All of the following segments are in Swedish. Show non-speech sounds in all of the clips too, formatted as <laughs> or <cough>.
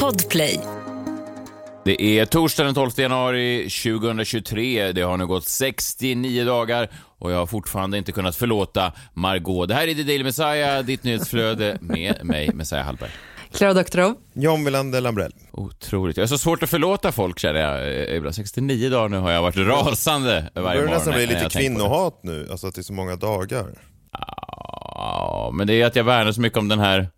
Podplay. Det är torsdag den 12 januari 2023. Det har nu gått 69 dagar och jag har fortfarande inte kunnat förlåta Margot. Det här är The Daily Messiah, ditt nyhetsflöde med mig, Messiah Hallberg. Klara Doktorov. John Wilander Lambrell. Otroligt. Jag är så svårt att förlåta folk känner jag. Ibland 69 dagar nu har jag varit rasande varje Det börjar morgon. nästan bli lite kvinnohat nu, alltså att det är så många dagar. Ja, men det är att jag värnar så mycket om den här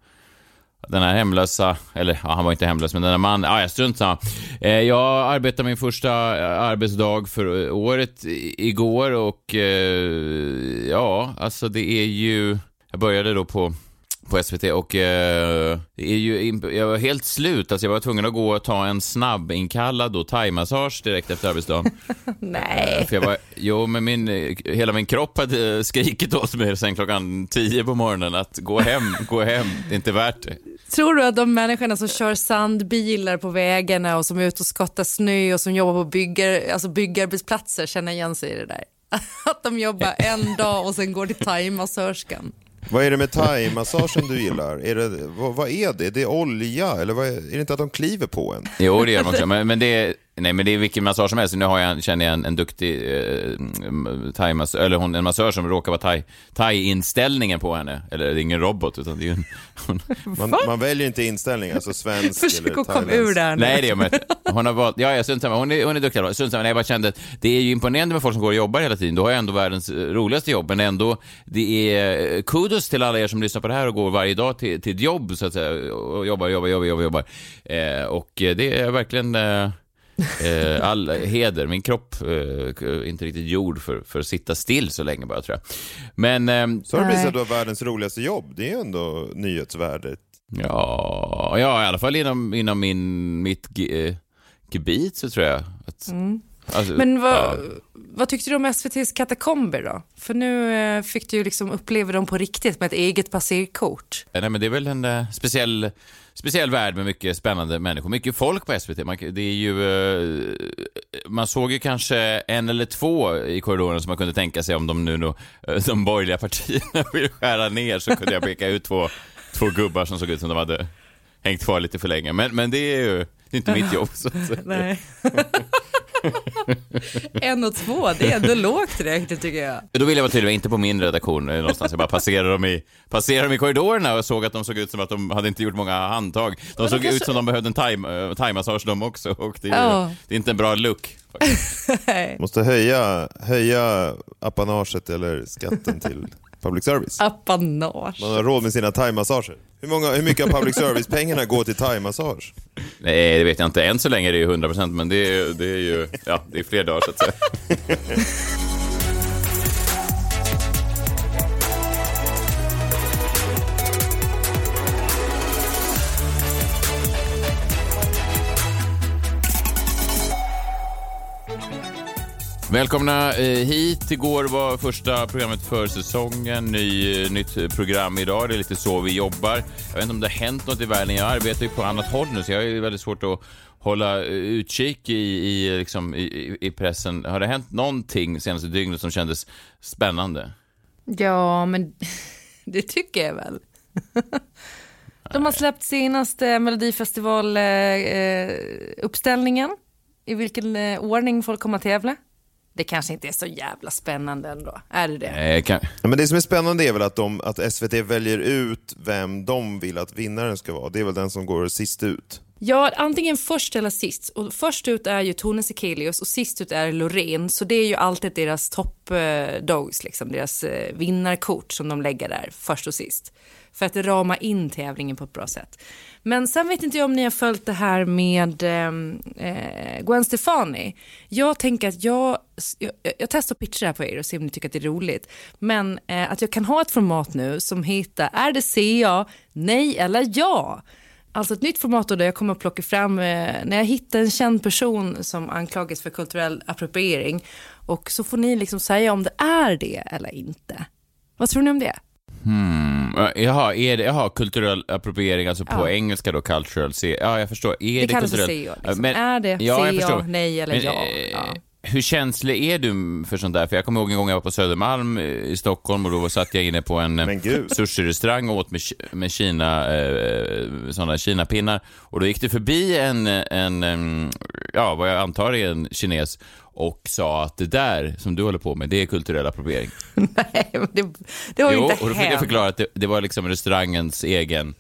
den här hemlösa, eller ja, han var inte hemlös, men den här mannen, ja, strunt samma. Eh, jag arbetade min första eh, arbetsdag för eh, året igår och eh, ja, alltså det är ju, jag började då på på SVT och eh, är ju, jag var helt slut, alltså jag var tvungen att gå och ta en snabb inkallad då thaimassage direkt efter arbetsdagen. <laughs> Nej. För jag var, jo, men min, eh, hela min kropp hade eh, skrikit åt mig sen klockan tio på morgonen att gå hem, gå hem, det är inte värt det. Tror du att de människorna som kör sandbilar på vägarna och som är ute och skottar snö och som jobbar på byggar, alltså byggarbetsplatser känner igen sig i det där? <laughs> Att de jobbar en dag och sen går till thaimassörskan. Vad är det med thai-massagen du gillar? Är det, vad, vad är det? Det är olja eller vad är, är det inte att de kliver på en? Jo, det gör de också, men, men det är, nej, men det är vilken massage som helst. Nu har jag, känner jag en, en duktig eh, thai eller hon, en massör som råkar vara thai, thai-inställningen på henne. Eller det är ingen robot, utan det är ju en, hon, Man, man väljer inte inställning, alltså svensk Försök eller att komma thailändsk. ur där nu. Nej, det gör man inte. Hon har valt, ja, ja, strunt samma. Hon är, hon är duktig. Strunt samma. Nej, jag bara kände att det är ju imponerande med folk som går och jobbar hela tiden. Då har jag ändå världens eh, roligaste jobb, men ändå, det är eh, kudos till alla er som lyssnar på det här och går varje dag till, till ett jobb, så att säga, och jobbar, jobbar, jobbar, jobbar, jobbar. Eh, och eh, det är verkligen eh, eh, all heder. Min kropp eh, är inte riktigt gjord för, för att sitta still så länge bara, tror jag. Men, ehm, Så har det blivit att du har världens roligaste jobb. Det är ändå nyhetsvärdet. ja, ja, i alla fall inom, inom min, mitt ge- eh, gebit så tror jag. Att, alltså, Men vad, ja. vad tyckte du om SVTs katakomber då? För nu eh, fick du ju liksom uppleva dem på riktigt med ett eget passerkort. Nej, men det är väl en eh, speciell, speciell värld med mycket spännande människor. Mycket folk på SVT. Man, det är ju, eh, man såg ju kanske en eller två i korridoren som man kunde tänka sig om de nu då, eh, de borgerliga partierna <laughs> vill skära ner så kunde jag peka ut två, två gubbar som såg ut som de hade hängt kvar lite för länge. Men, men det är ju det är inte mitt jobb. Så att <laughs> säga. Nej. <laughs> en och två, det är ändå lågt räknat tycker jag. Då vill jag vara tydlig, inte på min redaktion eh, någonstans. Jag bara passerade dem i, passerade dem i korridorerna och såg att de såg ut som att de hade inte gjort många handtag. De såg kanske- ut som de behövde en thai- eh, thai-massage de också och det är, Ja. det är inte en bra look. <laughs> Måste höja, höja apanaget eller skatten till public service. Apanage. Man har råd med sina thai-massager. Hur, många, hur mycket av public service-pengarna går till thai-massage? Nej, det vet jag inte. Än så länge är det ju 100% men det är, det är ju ja, det är fler dagar så att säga. <laughs> Välkomna eh, hit. Igår var första programmet för säsongen. Ny, eh, nytt program idag. Det är lite så vi jobbar. Jag vet inte om det har hänt något i världen. Jag arbetar ju på annat håll nu så jag har väldigt svårt att hålla eh, utkik i, i, liksom, i, i- pressen. Har det hänt någonting senaste dygnet som kändes spännande? Ja, men <laughs> det tycker jag väl. <laughs> De har släppt senaste Melodifestival-uppställningen. I vilken ordning folk kommer att tävla. Det kanske inte är så jävla spännande ändå. Är det det? Eh, kan, Ja, men det som är spännande är väl att, de, att SVT väljer ut vem de vill att vinnaren ska vara. Det är väl den som går sist ut. Ja, antingen först eller sist. Och först ut är ju Tone Sekelius och sist ut är Loreen. Så det är ju alltid deras top eh, dogs, liksom, deras eh, vinnarkort som de lägger där först och sist. För att rama in tävlingen på ett bra sätt. Men sen vet inte jag om ni har följt det här med ehm, eh, Gwen Stefani. Jag tänker att jag, jag, jag testar att pitcha det här på er och se om ni tycker att det är roligt. Men eh, att jag kan ha ett format nu som heter Är det CA? Nej eller ja? Alltså ett nytt format där jag kommer att plocka fram, eh, när jag hittar en känd person som anklagas för kulturell appropriering och så får ni liksom säga om det är det eller inte. Vad tror ni om det? Hmm, eh, jaha, är det, jaha, kulturell appropriering, alltså på Ja. engelska då, cultural, C, ja jag förstår. Är Det det, kallas för kulturell- CA. Liksom. Men- är det ja, förstår. nej eller Men, ja? eh, ja? hur känslig är du för sånt där? För jag kommer ihåg en gång jag var på Södermalm i Stockholm och då satt jag inne på en eh, sushi-restaurang och åt med, med Kina, eh, sådana Kina-pinnar. Och då gick det förbi en, en, en, ja, vad jag antar är en kines och sa att det där som du håller på med, det är kulturell appropriering. <laughs> Nej, det, det har jo, inte och då fick hänt. jag förklara att det, det var liksom restaurangens egen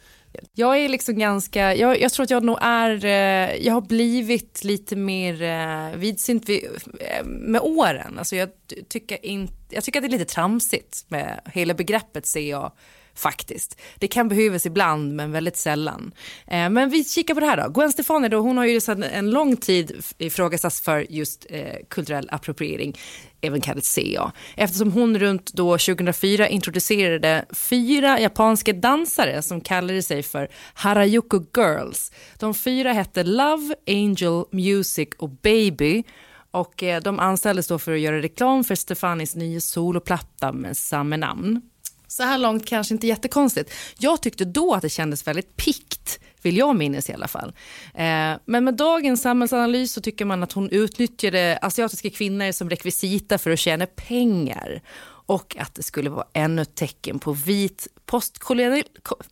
Jag är liksom ganska, jag, jag tror att jag nog är, eh, jag har blivit lite mer eh, vidsynt vid, eh, med åren. Alltså jag, tycker in, jag tycker att det är lite tramsigt med hela begreppet ser jag faktiskt. Det kan behövas ibland men väldigt sällan. Eh, men vi kikar på det här då. Gwen Stefani då, hon har ju sedan en lång tid ifrågasatts för just eh, kulturell appropriering även kallat CA, eftersom hon runt då 2004 introducerade fyra japanska dansare som kallade sig för Harajuku Girls. De fyra hette Love, Angel, Music och Baby och eh, de anställdes då för att göra reklam för Stefanis nya soloplatta med samma namn. Så här långt kanske inte jättekonstigt. Jag tyckte då att det kändes väldigt pikt, vill jag minnas i alla fall. Eh, men med dagens samhällsanalys så tycker man att hon utnyttjade asiatiska kvinnor som rekvisita för att tjäna pengar. Och att det skulle vara ännu ett tecken på vit postkolonial...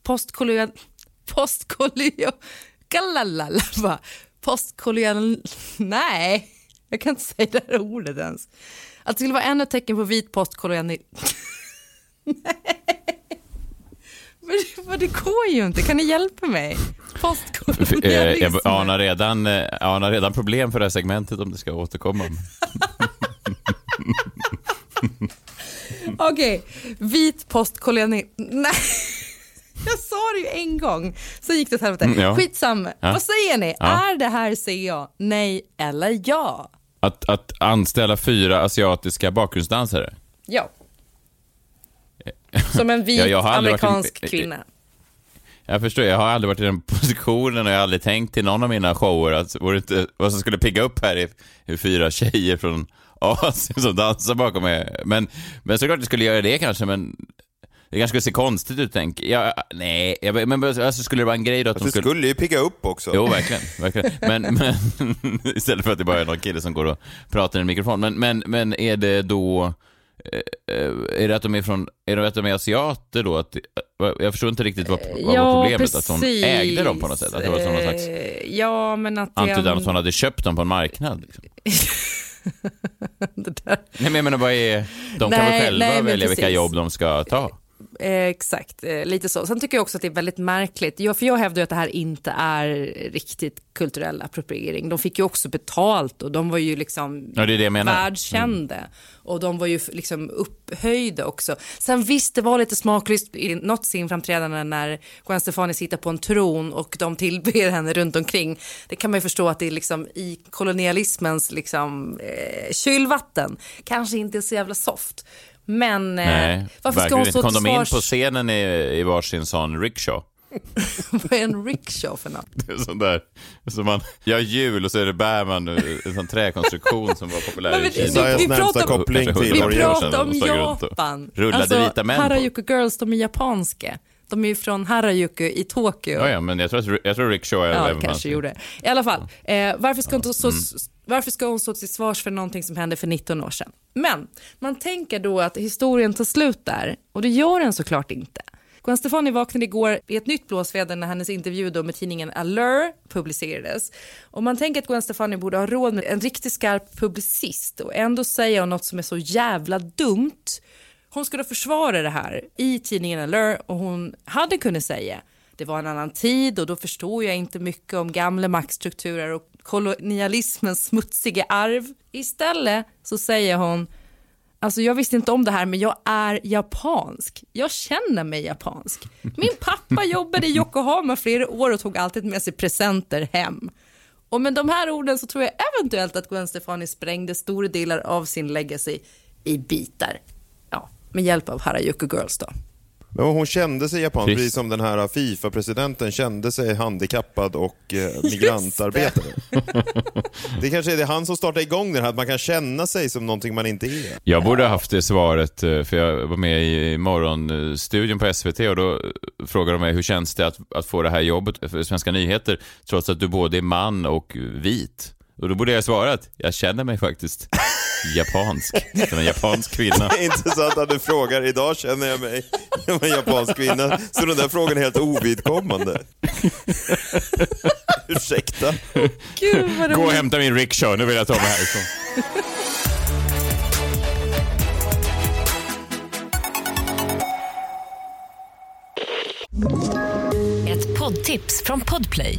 postkolonial... postkolonial... Galalala, postkolonial... Nej, jag kan inte säga det här ordet ens. Att det skulle vara ännu ett tecken på vit postkolonial... Men det går ju inte. Kan ni hjälpa mig? Postkolonialismen. Jag anar redan, anar redan problem för det här segmentet om det ska återkomma. <laughs> Okej, okay. vit postkolonialism. Nej, <laughs> jag sa det ju en gång. Så gick det åt helvete. Mm, ja. Skitsamma. Ja. Vad säger ni? Ja. Är det här CA? Nej eller ja? Att, att anställa fyra asiatiska bakgrundsdansare? Ja. Som en <laughs> vit ja, amerikansk varit, kvinna. Jag förstår, jag har aldrig varit i den positionen och jag har aldrig tänkt till någon av mina shower att inte, vad som skulle pigga upp här är, är fyra tjejer från Asien som dansar bakom mig. Men, men såklart det skulle göra det kanske, men det kanske skulle se konstigt ut, tänk. Ja, nej, jag, men alltså, skulle det vara en grej då att alltså, de skulle... Det skulle ju pigga upp också. Jo, verkligen. verkligen. Men, <laughs> men istället för att det bara är någon kille som går och pratar i en mikrofon. Men, men, men är det då är det att de är från, är det att de är asiater då? Att, jag förstår inte riktigt vad, vad ja, var problemet, precis. att hon ägde dem på något sätt? Att det var som någon slags ja, men att antydan att hon hade köpt dem på en marknad? Liksom. <laughs> Nej, men jag menar, vad är, de nej, kan väl själva nej, välja precis. vilka jobb de ska ta? Eh, exakt, eh, lite så. Sen tycker jag också att det är väldigt märkligt, jag, för jag hävdar ju att det här inte är riktigt kulturell appropriering. De fick ju också betalt och de var ju liksom ja, det det världskända. Mm. Och de var ju liksom upphöjda också. Sen visst, det var lite smaklöst i något scenframträdande när Gwen Stefani sitter på en tron och de tillber <laughs> henne runt omkring. Det kan man ju förstå att det är liksom i kolonialismens liksom, eh, kylvatten kanske inte så jävla soft. Men eh, Nej, varför ska hon stå Kom till de in svars? på scenen i, i varsin sån rickshaw? <laughs> Vad är en rickshaw för något? Det är sån där, som man gör hjul och så är det bär man en sån träkonstruktion som var populär i Kina. Sveriges vi närmsta pratar- koppling till Vi pratar om Japan. rullade alltså, vita män på. Harajuku Girls, de är japanska. De är ju från Harajuku i Tokyo. Ja, ja, men jag tror, jag tror rickshaw är Ja, kanske gjorde. I alla fall, eh, varför, ska hon Mm. stå, så, varför ska hon stå till svars för någonting som hände för 19 år sedan? Men man tänker då att historien tar slut där och det gör den såklart inte. Gwen Stefani vaknade igår i ett nytt blåsväder när hennes intervju då med tidningen Allure publicerades. Och man tänker att Gwen Stefani borde ha råd med en riktigt skarp publicist och ändå säga något som är så jävla dumt. Hon skulle försvara det här i tidningen Allure och hon hade kunnat säga det var en annan tid och då förstår jag inte mycket om gamla maktstrukturer och kolonialismens smutsiga arv. Istället så säger hon Alltså jag visste inte om det här men jag är japansk. Jag känner mig japansk. Min pappa jobbade i Yokohama flera år och tog alltid med sig presenter hem. Och med de här orden så tror jag eventuellt att Gwen Stefani sprängde stora delar av sin legacy i bitar. Med hjälp av Harajuku Girls då. Men hon kände sig japansk, Precis. som den här Fifa-presidenten kände sig handikappad och eh, migrantarbetare. <laughs> det kanske är det han som startar igång det här, att man kan känna sig som någonting man inte är. Jag borde ha haft det svaret, eh, för jag var med i morgonstudion på SVT och då frågade de mig hur känns det att, att få det här jobbet för Svenska nyheter trots att du både är man och vit. Och då borde jag svarat, jag känner mig faktiskt japansk. Som en japansk kvinna. <laughs> Intressant att du frågar, idag känner jag mig som en japansk kvinna. Så den där frågan är helt ovidkommande. <laughs> Ursäkta. Gud vad Gå och hämta min rickshaw, nu vill jag ta mig härifrån. Ett poddtips från Podplay.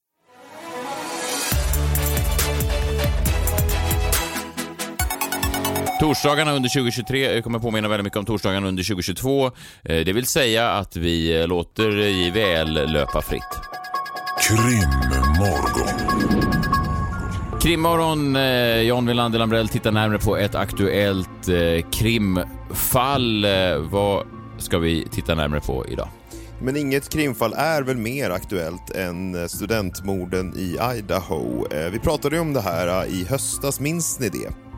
Torsdagarna under 2023 jag kommer påminna väldigt mycket om torsdagarna under 2022. Eh, Det vill säga att vi eh, låter JVL löpa fritt. Krimmorgon. Krimmorgon, eh, John Wilander Lambrell tittar närmare på ett aktuellt eh, krimfall. Eh, vad ska vi titta närmare på idag? Men inget krimfall är väl mer aktuellt än studentmorden i Idaho. Vi pratade ju om det här i höstas, minns ni det?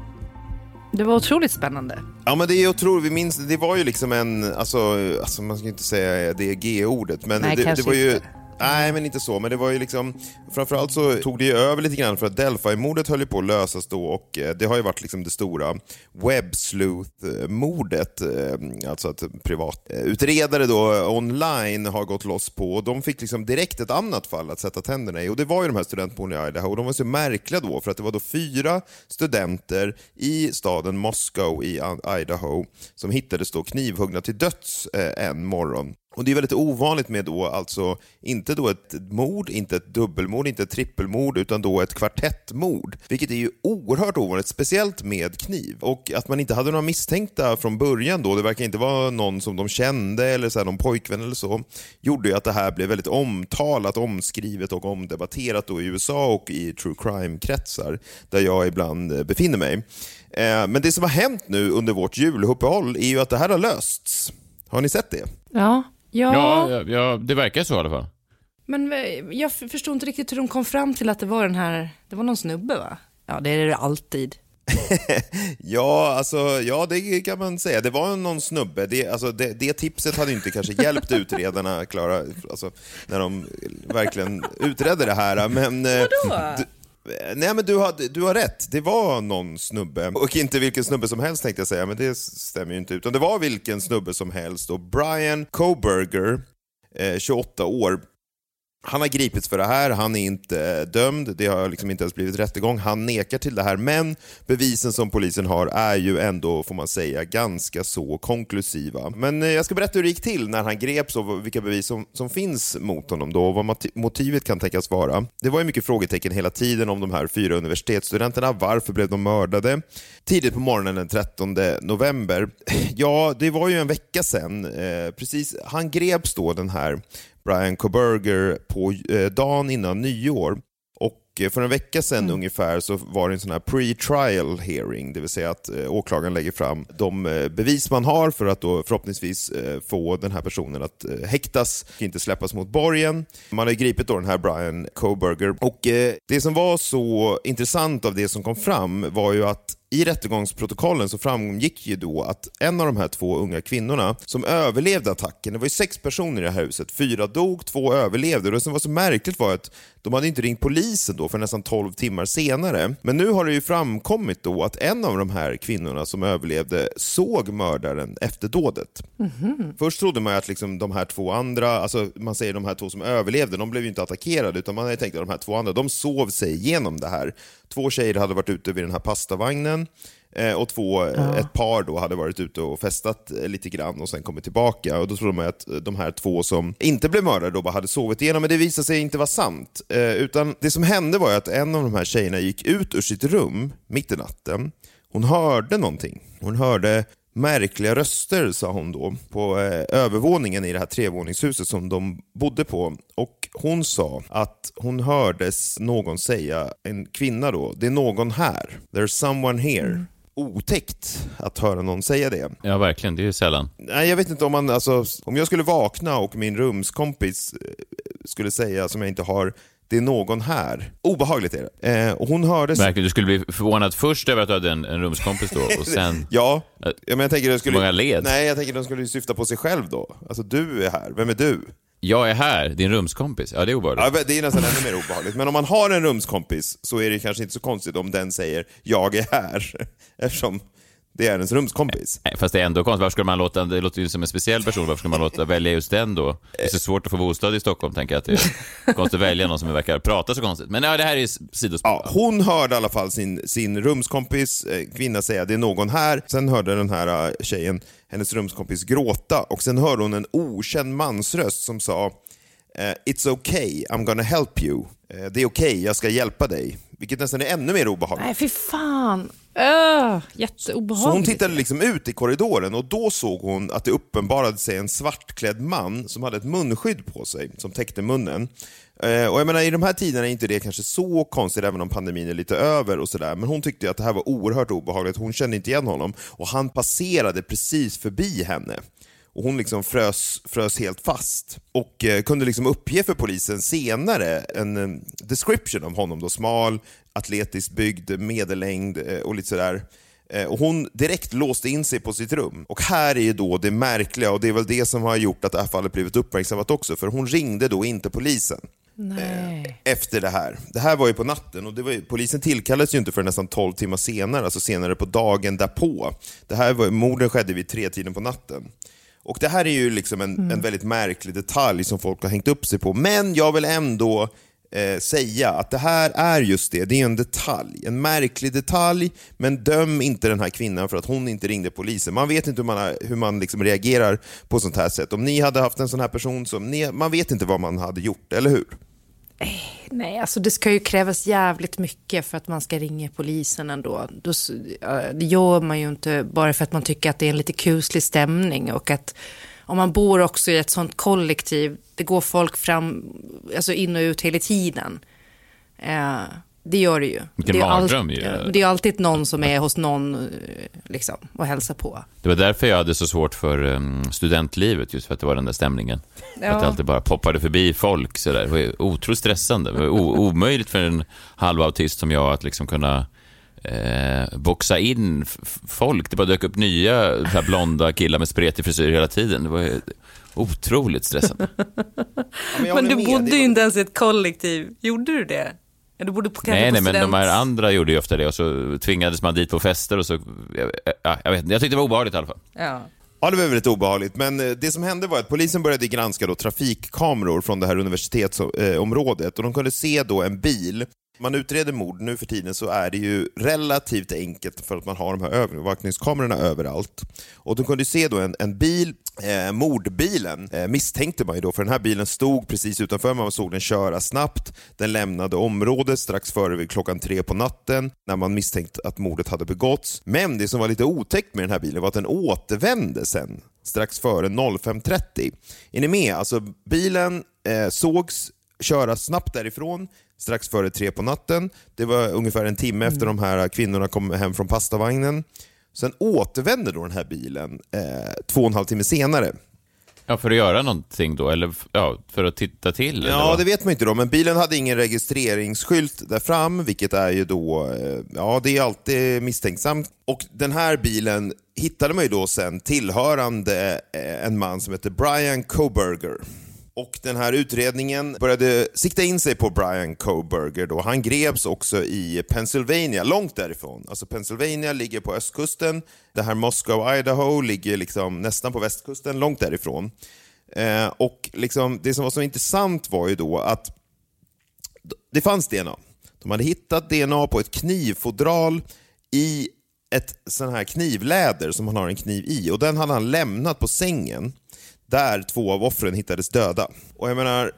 Det var otroligt spännande. Ja men det är otroligt, vi minns, det var ju liksom en, alltså, alltså man ska inte säga det G-ordet, men Nej, det, det var ju inte. Nej, men inte så. Men det var ju liksom, framförallt så tog det ju över lite grann för att Delphi-mordet höll ju på att lösas då och eh, det har ju varit liksom det stora Websleuth-mordet. Eh, alltså att privatutredare då online har gått loss på och de fick liksom direkt ett annat fall att sätta tänderna i och det var ju de här studentmorden i Idaho och de var så märkliga då för att det var då fyra studenter i staden Moscow i Idaho som hittades då knivhuggna till döds eh, en morgon. Och Det är väldigt ovanligt med då alltså inte då ett mord, inte ett dubbelmord, inte ett trippelmord, utan då ett kvartettmord. Vilket är ju oerhört ovanligt, speciellt med kniv. Och att man inte hade några misstänkta från början då, det verkar inte vara någon som de kände eller så här, någon pojkvän eller så, gjorde ju att det här blev väldigt omtalat, omskrivet och omdebatterat då i USA och i true crime-kretsar, där jag ibland eh, befinner mig. Eh, men det som har hänt nu under vårt juluppehåll är ju att det här har lösts. Har ni sett det? Ja. Ja, Ja, ja, ja, det verkar så i alla fall. men eh, jag förstår inte riktigt hur de kom fram till att det var den här, det var någon snubbe va? Ja, det är det alltid. <laughs> Ja, alltså, ja, det kan man säga. Det var någon snubbe. Det, alltså, det, det tipset hade inte kanske hjälpt <laughs> utredarna, Klara, alltså, när de verkligen utredde det här. Men, eh, Vadå? Du, nej, men du har, du har rätt. Det var någon snubbe. Och inte vilken snubbe som helst tänkte jag säga, men det stämmer ju inte. Utan det var vilken snubbe som helst. Och Brian Koberger, eh, 28 år, han har gripits för det här, han är inte eh, dömd, det har liksom inte ens blivit rättegång. Han nekar till det här, men bevisen som polisen har är ju ändå, får man säga, ganska så konklusiva. Men eh, jag ska berätta hur det gick till när han greps och vilka bevis som, som finns mot honom då och vad motivet kan tänkas vara. Det var ju mycket frågetecken hela tiden om de här fyra universitetsstudenterna. Varför blev de mördade? Tidigt på morgonen den 13 november. <clears throat> Ja, det var ju en vecka sedan. Eh, precis, han greps då den här Brian Koberger på eh, dagen innan nyår. Och eh, för en vecka sedan ungefär så var det en sån här pre-trial hearing, det vill säga att eh, åklagaren lägger fram de bevis man har för att då förhoppningsvis få den här personen att häktas och inte släppas mot borgen. Man har gripit då den här Brian Koberger och det som var så intressant av det som kom fram var ju att i rättegångsprotokollen så framgick ju då att en av de här två unga kvinnorna som överlevde attacken, det var ju sex personer i det här huset, fyra dog, två överlevde. Och det som var så märkligt var att de hade inte ringt polisen då för nästan 12 timmar senare. Men nu har det ju framkommit då att en av de här kvinnorna som överlevde såg mördaren efter dådet. Först trodde man ju att liksom de här två andra, alltså man säger de här två som överlevde, de blev ju inte attackerade utan man hade tänkt att de här två andra, de sov sig igenom det här. Två tjejer hade varit ute vid den här pastavagnen eh, och två, eh, ett par då hade varit ute och festat eh, lite grann och sen kommit tillbaka. Och Då trodde man att de här två som inte blev mördade då bara hade sovit igenom, men det visade sig inte vara sant. Utan det som hände var att en av de här tjejerna gick ut ur sitt rum mitt i natten. Hon hörde någonting. Hon hörde märkliga röster, sa hon då, på övervåningen i det här trevåningshuset som de bodde på. Och hon sa att hon hördes någon säga, en kvinna då, det är någon här. There's someone here. otäckt att höra någon säga det. Ja, verkligen. Det är ju sällan. Nej, jag vet inte om man, alltså, om jag skulle vakna och min rumskompis eh, skulle säga, som jag inte har, det är någon här. Obehagligt är det. Eh, och hon hörde... Verkligen. Du skulle bli förvånad först över att du hade en, en rumskompis då och sen... <laughs> Ja, ja men jag tänker att skulle... Många led. Nej, jag tänker att de skulle syfta på sig själv då. Alltså, du är här. Vem är du? Jag är här, din rumskompis. Ja, det är obehagligt. Ja, det är nästan ännu mer obehagligt. Men om man har en rumskompis så är det kanske inte så konstigt om den säger “jag är här”. <laughs> Eftersom det är ens rumskompis. Fast det är ändå konstigt. Varför skulle man låta, det låter ju som en speciell person, varför skulle man låta välja just den då? Det är så svårt att få bostad i Stockholm, tänker jag att det är konstigt att välja någon som verkar prata så konstigt. Men ja, det här är sidospår. Ja, hon hörde i alla fall sin, sin rumskompis, eh, kvinna, säga det är någon här. Sen hörde den här eh, tjejen hennes rumskompis gråta. Och sen hörde hon en okänd mansröst som sa “It's okay, I'm gonna help you”. Eh, det är okej, okay, jag ska hjälpa dig. Vilket nästan är ännu mer obehagligt. Nej, fy fan. Öh, jätteobehagligt. Så hon tittade liksom ut i korridoren och då såg hon att det uppenbarade sig en svartklädd man som hade ett munskydd på sig som täckte munnen. Eh, och jag menar, I de här tiderna är inte det kanske så konstigt, även om pandemin är lite över och sådär. Men hon tyckte att det här var oerhört obehagligt. Hon kände inte igen honom och han passerade precis förbi henne och hon liksom frös, frös helt fast och eh, kunde liksom uppge för polisen senare en eh, description av honom. Då, smal, atletiskt byggd, medellängd eh, och lite sådär. Eh, och hon direkt låste in sig på sitt rum. Och här är ju då det märkliga, och det är väl det som har gjort att det här fallet blivit uppmärksammat också, för hon ringde då inte polisen. Nej. Efter det här. Det här var ju på natten och var, polisen tillkallades ju inte för nästan 12 timmar senare, alltså senare på dagen därpå. Det här var, morden skedde vid tre tiden på natten. Och Det här är ju liksom en, mm. en väldigt märklig detalj som folk har hängt upp sig på, men jag vill ändå eh, säga att det här är just det, det är en detalj. En märklig detalj, men döm inte den här kvinnan för att hon inte ringde polisen. Man vet inte hur man, hur man liksom reagerar på sånt här sätt. Om ni hade haft en sån här person, som ni, man vet inte vad man hade gjort, eller hur? Nej, alltså det ska ju krävas jävligt mycket för att man ska ringa polisen ändå. Det gör man ju inte bara för att man tycker att det är en lite kuslig stämning och att om man bor också i ett sånt kollektiv, det går folk fram, alltså in och ut hela tiden. Eh, det gör det ju. Vilken det är mardröm ju. Det är alltid någon som är hos någon eh, liksom, och hälsar på. Det var därför jag hade så svårt för um, studentlivet, just för att det var den där stämningen. Ja. Att det alltid bara poppade förbi folk sådär. Det var otroligt stressande. Det var omöjligt för en halvautist som jag att liksom kunna eh, boxa in folk. Det bara dök upp nya här blonda killar med spretig frisyr hela tiden. Det var otroligt stressande. <laughs> ja, men, du bodde ju inte ens i ett kollektiv. Gjorde du det? Ja, du bodde på, nej, nej, men de här andra gjorde ju ofta det och så tvingades man dit på fester och så, ja, jag vet jag tyckte det var obehagligt i alla fall. Ja. Ja, det var väldigt obehagligt. Men eh, det som hände var att polisen började granska då trafikkameror från det här universitetsområdet och de kunde se då en bil man utreder mord nu för tiden så är det ju relativt enkelt för att man har de här övervakningskamerorna överallt. Och de kunde se då en, en bil, eh, mordbilen eh, misstänkte man ju då, för den här bilen stod precis utanför, man såg den köra snabbt. Den lämnade området strax före vid klockan tre på natten när man misstänkte att mordet hade begåtts. Men det som var lite otäckt med den här bilen var att den återvände sen strax före 05.30. Är ni med? Alltså bilen eh, sågs köra snabbt därifrån strax före tre på natten. Det var ungefär en timme efter mm. de här kvinnorna kom hem från pastavagnen. Sen återvände då den här bilen eh, två och en halv timme senare. Ja, för att göra någonting då, eller ja, för att titta till? Ja, det vet man inte då, men bilen hade ingen registreringsskylt där fram, vilket är ju då, eh, ja det är alltid misstänksamt. Och den här bilen hittade man ju då sen tillhörande eh, en man som heter Brian Coburger. Och den här utredningen började sikta in sig på Brian Koberger. då. Han greps också i Pennsylvania, långt därifrån. Alltså Pennsylvania ligger på östkusten, det här Moscow, Idaho ligger liksom nästan på västkusten, långt därifrån. Eh, och liksom, det som var så intressant var ju då att det fanns DNA. De hade hittat DNA på ett knivfodral i ett sån här knivläder som man har en kniv i och den hade han lämnat på sängen där två av offren hittades döda. Och jag menar,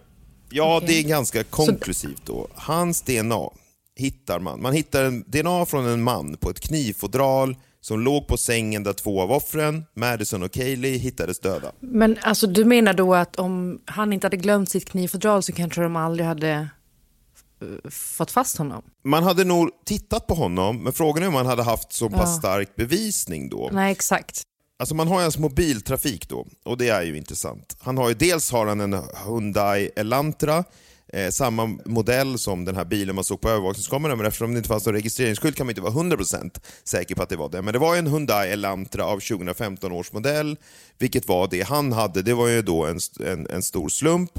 ja okay. det är ganska konklusivt då. Hans DNA hittar man. Man hittar en DNA från en man på ett knivfodral som låg på sängen där två av offren, Madison och Kaylee, hittades döda. Men alltså du menar då att om han inte hade glömt sitt knivfodral så kanske de aldrig hade eh, fått fast honom. Man hade nog tittat på honom, men frågan är om man hade haft så pass stark bevisning då. Nej, exakt. Alltså man har ju hans mobiltrafik då, och det är ju intressant. Han har ju, dels har han en Hyundai Elantra, eh, samma modell som den här bilen man såg på övervakningskameran, men eftersom det inte fanns någon registreringsskylt kan man inte vara 100% säker på att det var det. Men det var ju en Hyundai Elantra av 2015 års modell, vilket var det han hade. Det var ju då en, en, en stor slump,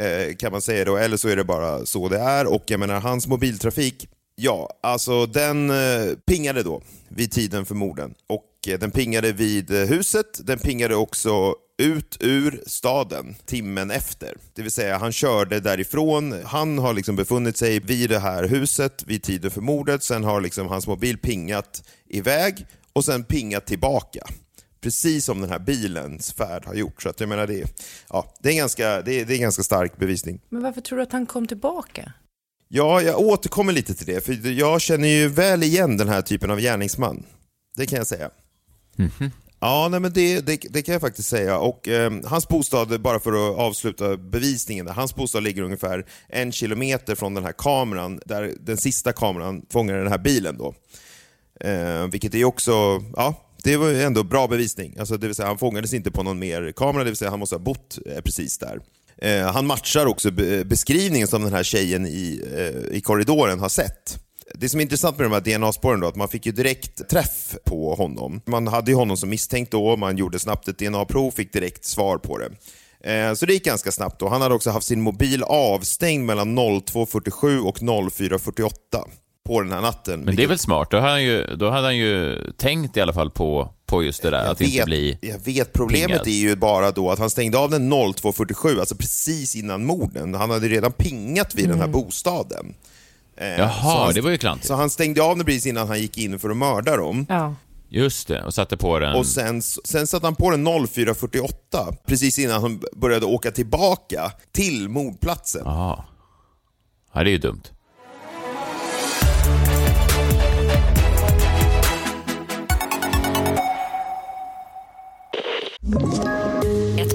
eh, kan man säga då, eller så är det bara så det är. Och jag menar, hans mobiltrafik, ja, alltså den eh, pingade då vid tiden för morden. Och den pingade vid eh, huset, den pingade också ut ur staden timmen efter. Det vill säga, han körde därifrån. Han har liksom befunnit sig vid det här huset vid tiden för mordet. Sen har liksom hans mobil pingat iväg och sen pingat tillbaka. Precis som den här bilens färd har gjort. Så att jag menar, det, ja, det, är ganska, det, är, det är en ganska stark bevisning. Men varför tror du att han kom tillbaka? Ja, jag återkommer lite till det, för jag känner ju väl igen den här typen av gärningsman. Det kan jag säga. Mhm. Ja, nej, men det, det, det kan jag faktiskt säga. Och eh, Hans bostad, bara för att avsluta bevisningen, hans bostad ligger ungefär en kilometer från den här kameran, där den sista kameran fångade den här bilen. Då. Eh, vilket är också, ja, det var ju ändå bra bevisning. Alltså, det vill säga, han fångades inte på någon mer kamera, det vill säga han måste ha bott eh, precis där. Ehm, han matchar också beskrivningen som den här tjejen i, eh, i korridoren har sett. Det som är intressant med de här DNA-spåren då, att man fick ju direkt träff på honom. Man hade ju honom som misstänkt då, man gjorde snabbt ett DNA-prov, fick direkt svar på det. Eh, Så det gick ganska snabbt då. Han hade också haft sin mobil avstängd mellan 02.47 och 04.48 på den här natten. Men det är väl smart? Då hade han ju, då hade han ju tänkt i alla fall på, på just det där, jag att inte vet, bli... Jag vet, problemet pingad. är ju bara då att han stängde av den 02.47, alltså precis innan morden. Han hade redan pingat vid den här bostaden. Eh, Jaha, han- det var ju klantigt. Så han stängde av den precis innan han gick in för att mörda dem. Ja. Just det, och satte på den... Och sen, sen satte han på den 04.48, precis innan han började åka tillbaka till mordplatsen. Jaha. Ja, det är ju dumt.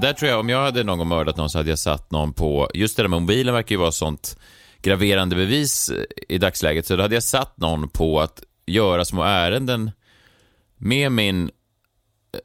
Det där tror jag, om jag hade någon gång mördat någon så hade jag satt någon på, just det där med mobilen verkar ju vara sånt graverande bevis eh, i dagsläget, så då hade jag satt någon på att göra små ärenden med min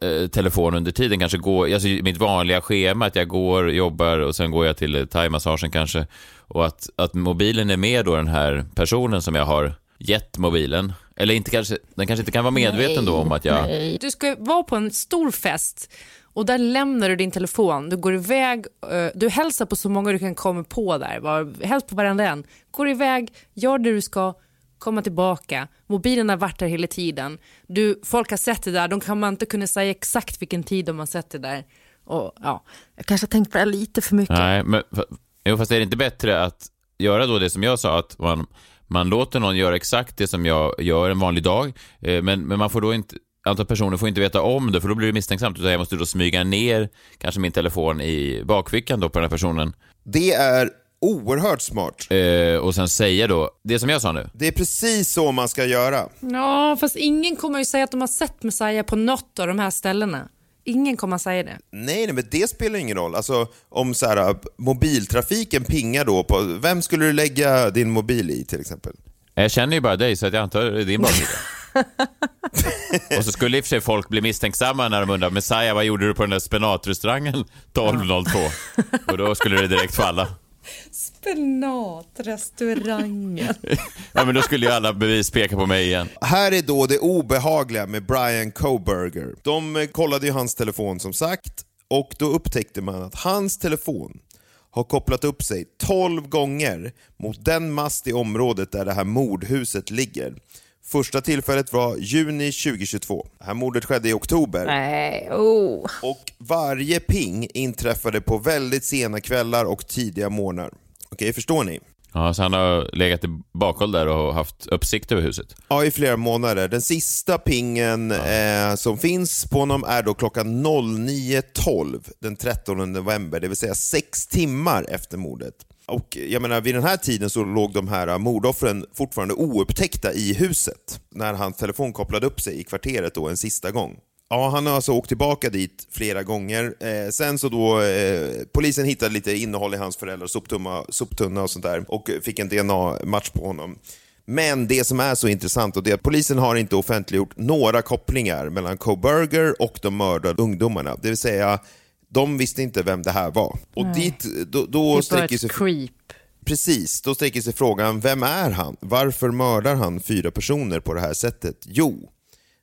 eh, telefon under tiden, kanske gå, alltså mitt vanliga schema, att jag går, jobbar och sen går jag till thaimassagen kanske, och att, att mobilen är med då den här personen som jag har gett mobilen, eller inte kanske, den kanske inte kan vara medveten då om att jag... Du ska vara på en stor fest och där lämnar du din telefon. Du går iväg, eh, du hälsar på så många du kan komma på där. Var, helst på varenda en. Går iväg, gör det du ska, komma tillbaka. Mobilen har varit där hela tiden. Du, folk har sett det där, de kan man inte kunna säga exakt vilken tid de har sett det där. Och, ja, jag kanske har tänkt på det lite för mycket. Nej, men jo, fast är det inte bättre att göra då det som jag sa, att man, man låter någon göra exakt det som jag gör en vanlig dag, eh, men, men man får då inte Antal personer får inte veta om det, för då blir det misstänksamt. Utan jag måste då smyga ner kanske min telefon i bakfickan då på den här personen. Det är oerhört smart. Eh, och sen säga då, det som jag sa nu. Det är precis så man ska göra. Ja, fast ingen kommer ju säga att de har sett Messiah på något av de här ställena. Ingen kommer säga det. Nej, nej, men det spelar ingen roll. Alltså, om så här, mobiltrafiken pingar då på... Vem skulle du lägga din mobil i till exempel? Jag känner ju bara dig, så att jag antar det är din bakficka. <laughs> <laughs> <laughs> och så skulle i och för sig folk bli misstänksamma när de undrar, Messiah, vad gjorde du på den där spenatrestaurangen <laughs> 12.02? och då skulle det direkt falla. Spenatrestaurangen. <laughs> Ja, men då skulle ju alla bevis peka på mig igen. Här är då det obehagliga med Brian Coburger. De eh, kollade ju hans telefon som sagt och då upptäckte man att hans telefon har kopplat upp sig 12 gånger mot den mast i området där det här mordhuset ligger Första tillfället var juni 2022. Det här mordet skedde i oktober. Nej, oh. Och varje ping inträffade på väldigt sena kvällar och tidiga morgnar. Okej, förstår ni? Ja, så han har legat i bakhåll där och haft uppsikt över huset. Ja, i flera månader. Den sista pingen eh, som finns på honom är då klockan 09.12 den 13 november, det vill säga sex timmar efter mordet. Och jag menar, vid den här tiden så låg de här äh, mordoffren fortfarande oupptäckta i huset när hans telefon kopplade upp sig i kvarteret då en sista gång. Ja, han har alltså åkt tillbaka dit flera gånger. Eh, sen så då, eh, polisen hittade lite innehåll i hans föräldrars soptunna, soptunna och sånt där och fick en DNA-match på honom. Men det som är så intressant och det är att polisen har inte offentliggjort några kopplingar mellan Coburger och de mördade ungdomarna. Det vill säga, de visste inte vem det här var. Och dit, då, då Det är bara sträcker sig... ett creep. Precis, då sträcker sig frågan, vem är han? Varför mördar han fyra personer på det här sättet? Jo,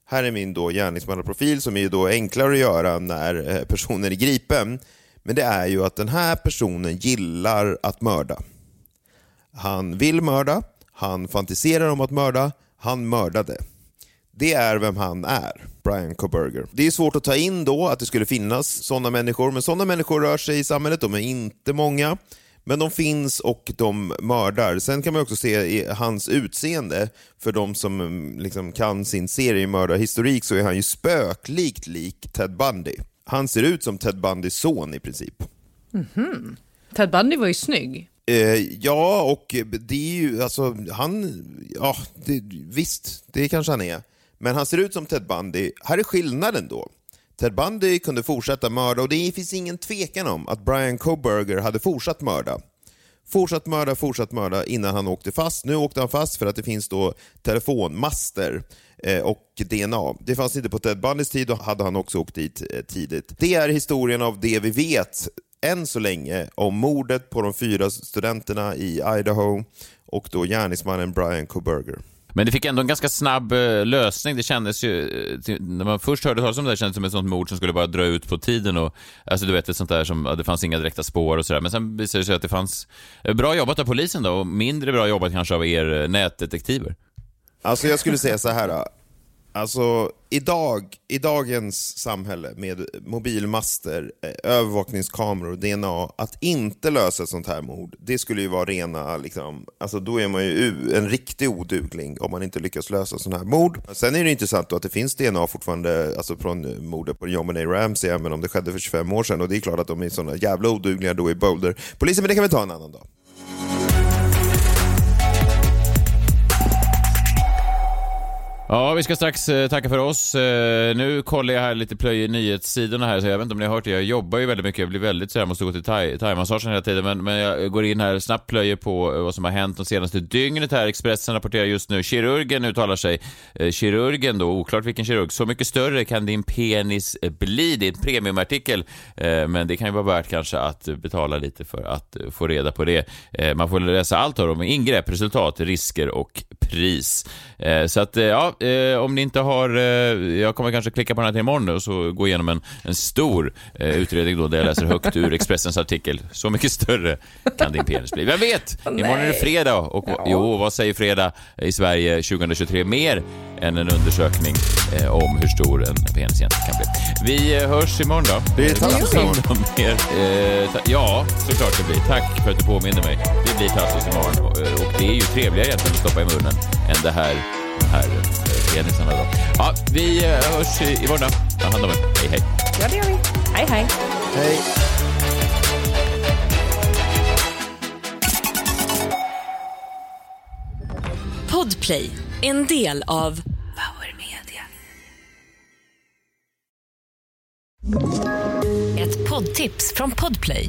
här är min då gärningsmannaprofil som är då enklare att göra när eh, personen är gripen. Men det är ju att den här personen gillar att mörda. Han vill mörda, han fantiserar om att mörda, han mördade. Det är vem han är, Brian Coburger. Det är svårt att ta in då att det skulle finnas sådana människor, men sådana människor rör sig i samhället, de är inte många. Men de finns och de mördar. Sen kan man också se i hans utseende, för de som mm, liksom kan sin seriemördarhistorik så är han ju spöklikt lik Ted Bundy. Han ser ut som Ted Bundys son i princip. Ted Bundy var ju snygg. Eh, ja, och det är ju, alltså han, ja det, visst, det kanske han är. Men han ser ut som Ted Bundy. Här är skillnaden då. Ted Bundy kunde fortsätta mörda och det finns ingen tvekan om att Brian Coburger hade fortsatt mörda. Fortsatt mörda, fortsatt mörda innan han åkte fast. Nu åkte han fast för att det finns då telefonmaster eh, och DNA. Det fanns inte på Ted Bundys tid och hade han också åkt dit eh, tidigt. Det är historien av det vi vet än så länge om mordet på de fyra studenterna i Idaho och då gärningsmannen Brian Coburger. Men det fick ändå en ganska snabb eh, lösning. Det kändes ju, eh, när man först hörde talas om det här kändes det som ett sånt mord som skulle bara dra ut på tiden och, alltså du vet ett sånt där som, ja, det fanns inga direkta spår och sådär. Men sen visade det sig att det fanns, eh, bra jobbat av polisen då och mindre bra jobbat kanske av er nätdetektiver. Alltså jag skulle säga så här. då. Alltså idag, i dagens samhälle med mobilmaster, eh, övervakningskameror, DNA, att inte lösa ett sånt här mord, det skulle ju vara rena, liksom, alltså då är man ju en riktig odugling om man inte lyckas lösa sån här mord. Sen är det intressant då att det finns DNA fortfarande alltså från mordet på John Benet Ramsey, även om det skedde för 25 år sedan. Och det är klart att de är såna jävla odugliga då i Boulder. Polisen, men det kan vi ta en annan dag. Ja, vi ska strax eh, tacka för oss. Eh, nu kollar jag här lite plöjer nyhetssidorna här, så jag vet inte om ni har hört det. Jag jobbar ju väldigt mycket, jag blir väldigt sådär, måste gå till thai- thaimassagen hela tiden, men, men jag går in här, snabbt plöjer på eh, vad som har hänt de senaste dygnet här. Expressen rapporterar just nu, kirurgen uttalar sig. Kirurgen då, oklart vilken kirurg, så mycket större kan din penis bli. Det är en premiumartikel, men det kan ju vara värt kanske att betala lite för att få reda på det. Man får läsa allt om ingrepp, resultat, risker och pris. Så att, ja, eh, om ni inte har, eh, jag kommer kanske klicka på den här till imorgon och så gå igenom en, en stor eh, utredning då där jag läser högt ur Expressens artikel. Så mycket större kan din penis bli. Vem vet? <laughs> Imorgon är det fredag och jo, vad säger fredag i Sverige 2023? Mer än en undersökning eh, om hur stor en penis egentligen kan bli. Vi eh, hörs imorgon då. Det är Tassos. Mer, eh, ta- ja, såklart det blir. Tack för att du påminner mig. Det blir Tassos imorgon och, och det är ju trevligare egentligen att stoppa i munnen än det här, här eh, då. Ja, vi eh, hörs i- imorgon då. Ta hand om er. Hej, hej. Ja, det gör vi. Hej, hej. Hej. Podplay, en del av Power Media. Ett poddtips från Podplay.